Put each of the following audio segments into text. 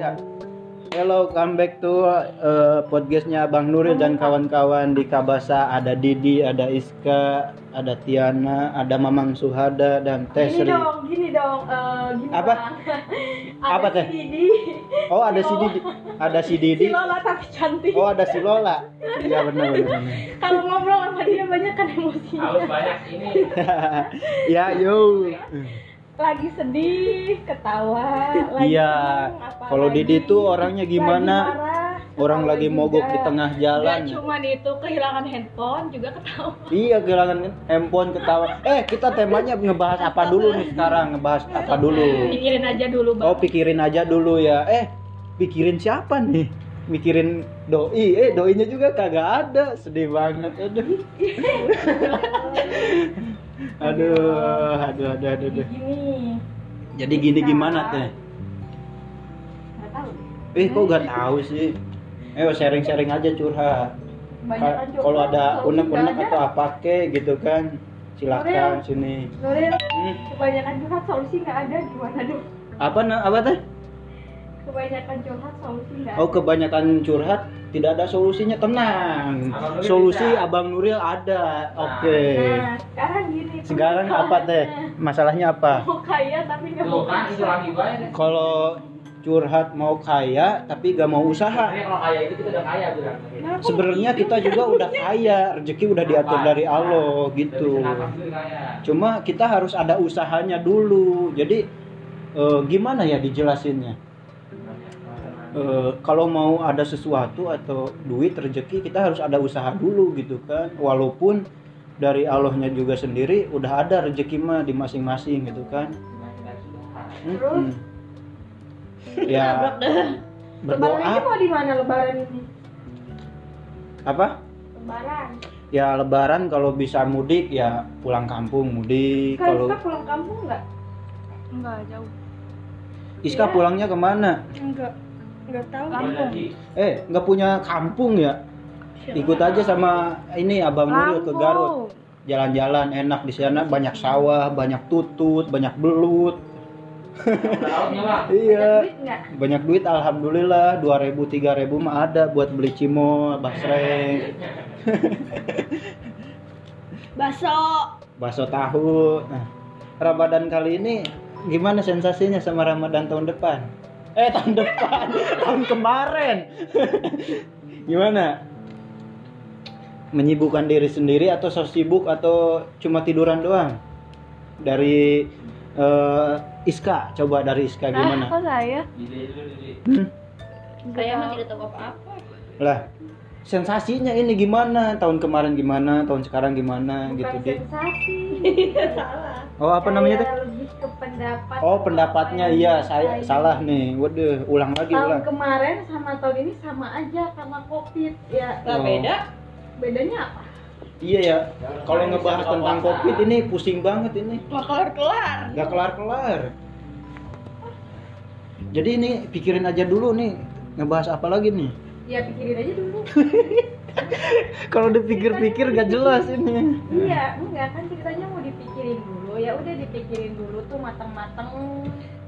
Ya. Hello, come back to uh, podcastnya Bang Nuril dan kawan-kawan di Kabasa. Ada Didi, ada Iska, ada Tiana, ada Mamang Suhada dan Teh Gini dong, gini dong, eh, gini Apa? Bang. Apa, ada Teh? si Didi. Oh, ada si Didi, ada si Didi. Si Lola tapi cantik. Oh, ada si Lola. Iya benar benar. benar. Kalau ngobrol sama dia banyak kan emosinya. Harus banyak ini. ya, yo. Lagi sedih, ketawa, lagi Iya. Kalau. Didi tuh orangnya gimana? Lagi marah, Orang lagi juga. mogok di tengah jalan. Gak cuman itu kehilangan handphone juga ketawa. Iya kehilangan handphone ketawa. Eh kita temanya ngebahas apa dulu nih sekarang? Ngebahas apa dulu? Pikirin aja dulu bang. Oh pikirin aja dulu ya. Eh pikirin siapa nih? Mikirin doi. Eh doinya juga kagak ada. Sedih banget. Aduh. aduh, aduh, aduh, aduh, aduh. Gini. Jadi gini gimana teh? Gak tahu. Eh kok gak tahu sih? Eh sharing-sharing aja curhat. Kalau ada unek-unek atau apa ke gitu kan, silakan sini. Nuril, Hmm. kebanyakan curhat solusi nggak ada gimana dong? Apa apa teh? Kebanyakan curhat solusi Oh kebanyakan curhat tidak ada solusinya tenang. Abang Solusi bisa. Abang Nuril ada. Oke. Nah, sekarang gini. Sekarang apa teh? Masalahnya apa? Mau kaya tapi nggak Tuh mau kan itu kerja. lagi banyak. Kalau curhat mau kaya tapi gak mau usaha. Sebenarnya kalau kaya itu kita udah kaya. Kenapa Sebenarnya kita juga udah kaya, rezeki udah diatur dari Allah gitu. Kaya. Cuma kita harus ada usahanya dulu. Jadi eh, gimana ya dijelasinnya? Eh, kalau mau ada sesuatu atau duit rezeki kita harus ada usaha dulu gitu kan. Walaupun dari Allahnya juga sendiri udah ada rezeki mah di masing-masing gitu kan. Mm-mm. Ya Lebaran ini berdoa mau di mana lebaran ini? apa? Lebaran. Ya lebaran kalau bisa mudik ya pulang kampung mudik. Kan Kalau kita pulang kampung nggak? Enggak jauh. Iska Iya. pulangnya ke mana? Enggak. Enggak tahu. Kampung. Eh, nggak punya kampung ya? Ikut aja sama ini Abang Nuril ke Garut. Jalan-jalan enak di sana, banyak sawah, banyak tutut, banyak belut. Iya. Duit nggak? Banyak duit alhamdulillah, 2000 3000 mah ada buat beli cimol, basreng, Baso. bakso tahu. Nah, Ramadan kali ini gimana sensasinya sama Ramadan tahun depan? Eh, tahun depan, tahun kemarin. gimana? Menyibukkan diri sendiri atau so sibuk atau cuma tiduran doang? Dari eh, Iska, coba dari Iska Ah, gimana? kok saya? Hmm? Saya mah tidak tahu apa-apa. Lah, sensasinya ini gimana? Tahun kemarin gimana? Tahun sekarang gimana? Bukan gitu deh. sensasi. Salah. Oh, apa namanya tuh? Kayak lebih ke pendapat. Oh, pendapatnya iya, saya dirasain. salah nih. Waduh, ulang lagi, Tahun ulang. kemarin sama tahun ini sama aja karena covid ya. Nggak Oh. beda. Bedanya apa? Iya ya. Kalau ngebahas tentang Covid ini pusing banget ini. Nggak kelar-kelar. Gak kelar-kelar. Jadi ini pikirin aja dulu nih ngebahas apa lagi nih. Ya pikirin aja dulu. Kalau dipikir-pikir gak jelas ini. iya, enggak kan ceritanya mau dipikirin dulu. Ya udah dipikirin dulu tuh matang-matang.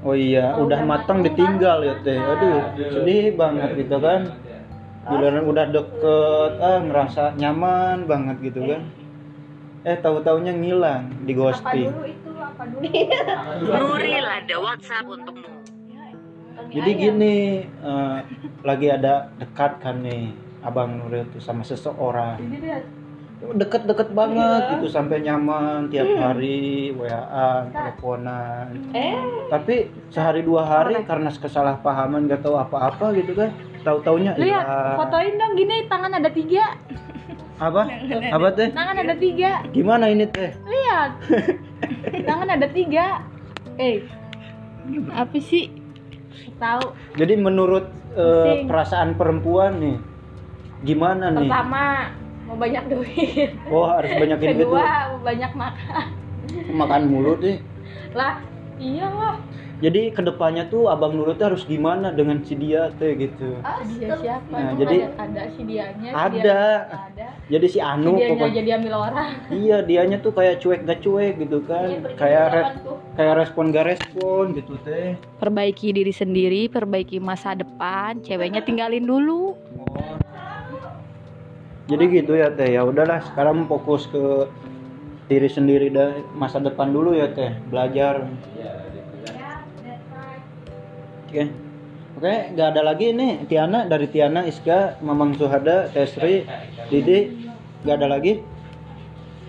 Oh iya, udah udah matang matang, ditinggal ya teh. Aduh, sedih banget gitu kan. Giliran udah deket, ah ngerasa nyaman banget gitu kan. Eh tahu-taunya ngilang, di Apa ghosting. dulu itu? Apa dulu? Nuril ada WhatsApp untukmu. Jadi gini, eh, lagi ada dekat kan nih Abang Nuril tuh sama seseorang. Jadi dia Deket-deket banget Iya. gitu sampai nyaman tiap hari WA, teleponan. eh Tapi sehari dua hari karena kesalahpahaman gak tahu apa-apa gitu kan. Tahu-taunya Lihat, hilang. fotoin dong gini tangan ada tiga. Apa? Apa teh? Tangan ada tiga. Gimana ini teh? Lihat. Tangan ada tiga. Eh. Apa sih? Tahu. Jadi menurut Pusing. perasaan perempuan nih, gimana nih? pertama mau banyak duit. Oh harus banyakin duit. Kedua mau banyak makan. makan mulu nih. Lah, iyalah. Jadi ke depannya tuh Abang Nurul tuh harus gimana dengan si dia teh gitu. dia siapa Nah, jadi- ada, ada si dianya si Ada. dianya ada Jadi si si Anu dianya pokoknya. jadi ambil orang Iya, dianya tuh kayak cuek gak cuek gitu kan. kayak re- kayak respon gak respon gitu teh. perbaiki diri sendiri perbaiki masa depan ceweknya tinggalin dulu Oh. Jadi gitu ya teh. Ya udahlah, sekarang fokus ke diri sendiri dan masa depan dulu ya teh. Belajar. Iya, kan. Oke. Oke, nggak ada lagi nih Tiana dari Tiana, Iska, Mamang Suhada, Tesri, Didi, nggak ada lagi.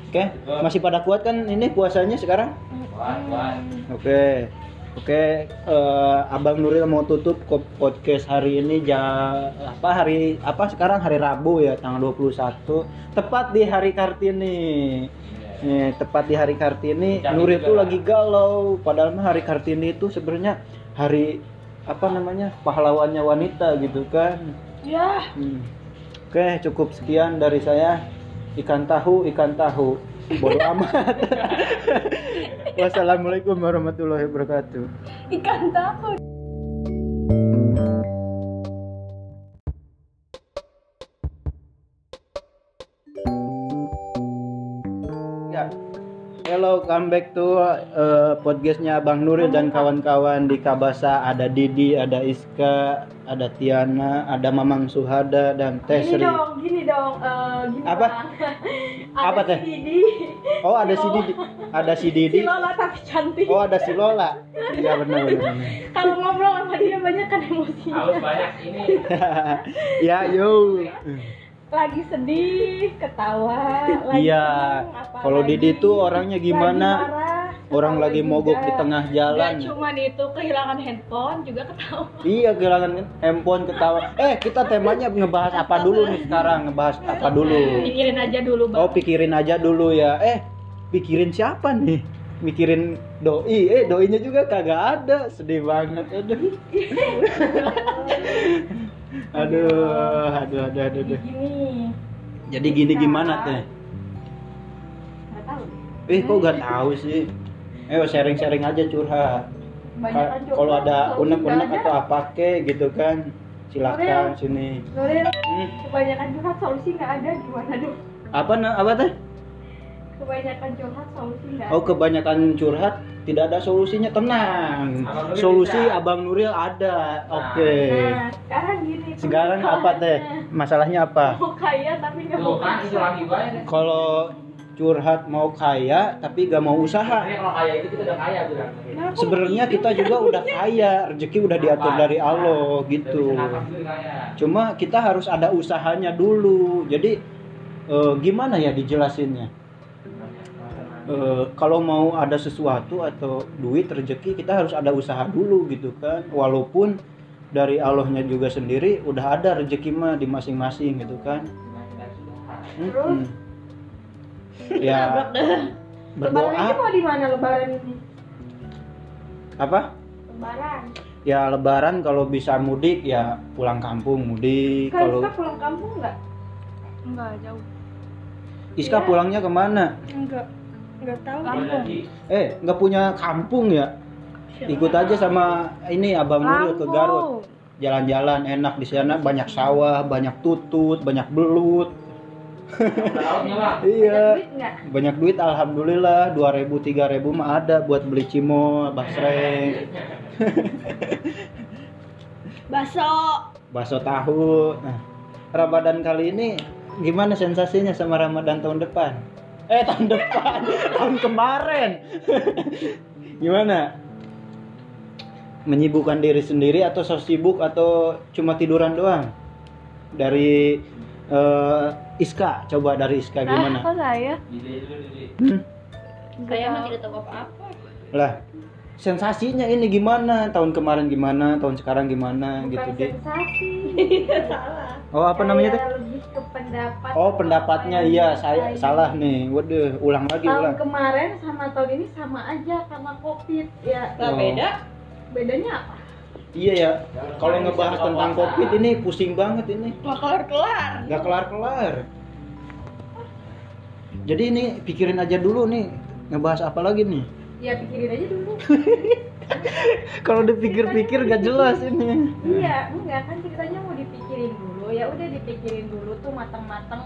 Oke, masih pada kuat kan ini puasanya sekarang? Kuat, kuat. Oke. Oke, eh, Abang Nuril mau tutup podcast hari ini ja, apa hari apa sekarang hari Rabu ya tanggal 21 tepat di hari Kartini. Nih, tepat di hari Kartini Nuril tuh lagi galau padahal mah hari Kartini itu sebenarnya hari apa namanya? pahlawannya wanita gitu kan. ya Hmm. Oke, cukup sekian dari saya. Ikan tahu, ikan tahu. Bodoh amat. Wassalamualaikum warahmatullahi wabarakatuh. ikan takut Hello, come back to uh, podcastnya Bang Nuril dan kawan-kawan di Kabasa. Ada Didi, ada Iska, ada Tiana, ada Mamang Suhada dan Gini Tesri. dong, gini dong, eh, gini Apa? Bang. Apa Ada teh? si Didi, Oh, ada si Didi, ada si si Didi. Lola tapi cantik. Oh, ada si Lola. Iya benar benar. benar. Kalau ngobrol sama dia banyak kan emosinya. Haus banyak ini. ya, yo. Lagi sedih, ketawa, lagi Iya. Kalau lagi, Didi tuh orangnya lagi gimana? marah, Orang lagi juga. mogok di tengah jalan. Gak cuman itu kehilangan handphone juga ketawa. Iya kehilangan handphone ketawa. Eh kita temanya ngebahas apa dulu nih sekarang? Ngebahas apa dulu? Pikirin aja dulu bang. Oh pikirin aja dulu ya. Eh pikirin siapa nih? Mikirin doi. Eh doinya juga kagak ada. Sedih banget. Aduh. aduh, aduh, aduh, aduh, aduh. Gini, Jadi gini gimana teh? nggak tahu. Eh kok gak tahu sih? Eh sharing-sharing aja curhat. Banyak Kalau ada unek-unek atau apa ke gitu kan? Silakan sini. Nuril, Hmm. kebanyakan curhat solusi nggak ada gimana dong? Apa apa teh? Kebanyakan curhat solusi nggak Oh kebanyakan curhat tidak ada solusinya tenang. Abang Nuril Solusi bisa. Abang Nuril ada. Oke. Nah, sekarang gini. Sekarang apa teh? Masalahnya apa? Mau kaya tapi nggak mau kan itu kerja. lagi banyak. Kalau curhat mau kaya tapi gak mau usaha. Ini kalau kaya itu kita udah kaya. Nah, Sebenarnya kita juga udah kaya, rezeki udah diatur dari Allah gitu. Dulu kaya. Cuma kita harus ada usahanya dulu. Jadi eh, gimana ya dijelasinnya? Eh, kalau mau ada sesuatu atau duit rezeki kita harus ada usaha dulu gitu kan walaupun dari Allahnya juga sendiri udah ada rezeki mah di masing-masing gitu kan Mm-mm. ya Lebaran ini berdoa mau di mana lebaran ini? apa Lebaran. ya lebaran kalau bisa mudik ya pulang kampung mudik Kan kalau kita pulang kampung nggak? enggak jauh Iska Ya. pulangnya ke mana Enggak. Enggak tahu. Kampung. eh nggak punya kampung ya? Ikut aja sama ini abang Nuril ke Garut. Jalan-jalan enak di sana. Banyak sawah banyak tutut banyak belut. Iya. duit nggak? banyak duit alhamdulillah. 2000 3000 mah ada buat beli cimol basreng. Bakso. bakso tahu. Nah Ramadan kali ini gimana sensasinya sama Ramadan tahun depan eh tahun depan. Tahun kemarin. Gimana? Menyibukkan diri sendiri atau so sibuk atau cuma tiduran doang? Dari eh, Iska. Coba dari Iska gimana? kok saya. Hmm? Saya mah tidak tahu apa-apa. lah sensasinya ini gimana tahun kemarin gimana tahun sekarang gimana gitu Bukan deh sensasi. Salah. oh apa namanya tuh Kayak lebih ke pendapat. oh pendapatnya iya saya salah nih waduh ulang lagi Tahun ulang kemarin sama tahun ini sama aja karena covid ya. Nggak Oh. beda. Bedanya apa? iya ya kalau ngebahas tentang covid ini pusing banget ini Nggak kelar-kelar. nggak kelar kelar jadi ini pikirin aja dulu nih ngebahas apa lagi nih ya pikirin aja dulu Kalau dipikir-pikir gak jelas ini. iya enggak kan ceritanya mau dipikirin dulu ya udah dipikirin dulu tuh matang-matang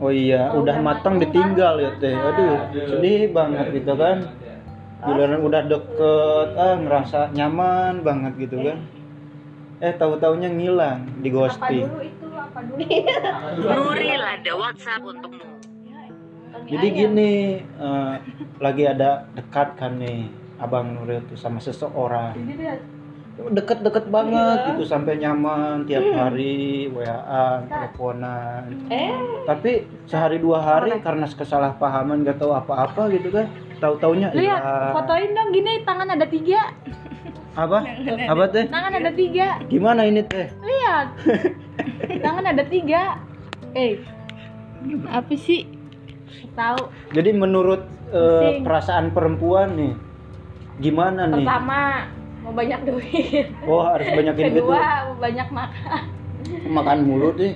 Oh iya, udah udah matang matang, ditinggal ya teh. Aduh, sedih banget gitu kan. Giliran udah deket, ah ngerasa nyaman banget gitu kan. Eh tahu-taunya ngilang, di apa ghosting. dulu itu apa dulu Nuril ada WhatsApp untukmu. Jadi gini, eh, lagi ada dekat kan nih Abang Nuril tuh sama seseorang. Deket-deket banget gitu sampai nyaman tiap hari WA, teleponan. eh Tapi sehari dua hari karena kesalahpahaman gak tahu apa-apa gitu kan. Tahu-taunya Lihat, hilang. fotoin dong gini tangan ada tiga. Apa? Apa teh? Tangan ada tiga. Gimana ini teh? Lihat. Tangan ada tiga. Eh. Apa sih? Tahu Jadi menurut Pusing. perasaan perempuan nih, gimana nih? pertama mau banyak duit Oh harus banyakin duit kedua mau banyak makan makan mulu deh.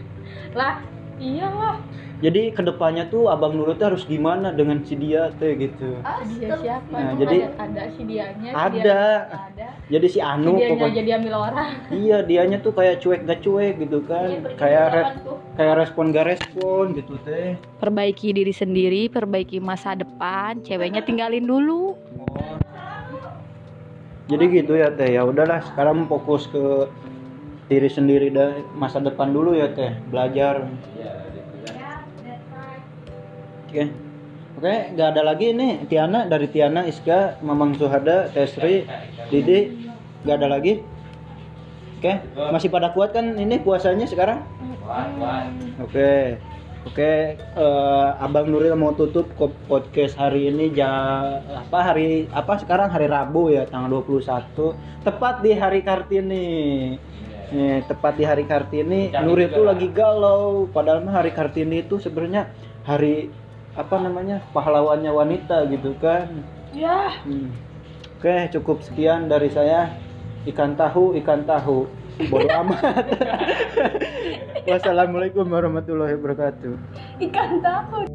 lah iya lah Jadi ke depannya tuh abang Nurul tuh harus gimana dengan si dia teh gitu. Dia siapa? Nah, jadi- ada, ada si dianya. si Ada. dianya ada. Jadi si Si Anu dianya pokoknya. jadi ambil orang. Iya dianya tuh kayak cuek gak cuek gitu kan. kayak re- tuh kayak respon gak respon gitu teh. Perbaiki diri sendiri, perbaiki masa depan, ceweknya tinggalin dulu. Oh. Jadi gitu ya teh ya udahlah sekarang fokus ke diri sendiri dan masa depan dulu ya teh belajar oke. Oke nggak ada lagi nih Tiana dari Tiana Iska Mamang Suhada Tesri Didi. Nggak ada lagi. Oke masih pada kuat kan ini puasanya sekarang? Kuat, kuat. Oke. Oke, eh, Abang Nuril mau tutup podcast hari ini ja apa hari apa sekarang hari Rabu ya tanggal 21 tepat di hari Kartini. Nih, tepat di hari Kartini Nuril tuh lagi galau. Padahal mah hari Kartini itu sebenarnya hari apa namanya? pahlawannya wanita gitu kan. ya Hmm. Oke, cukup sekian dari saya. Ikan tahu, ikan tahu. Bodoh amat. Wassalamualaikum warahmatullahi wabarakatuh. ikan tahu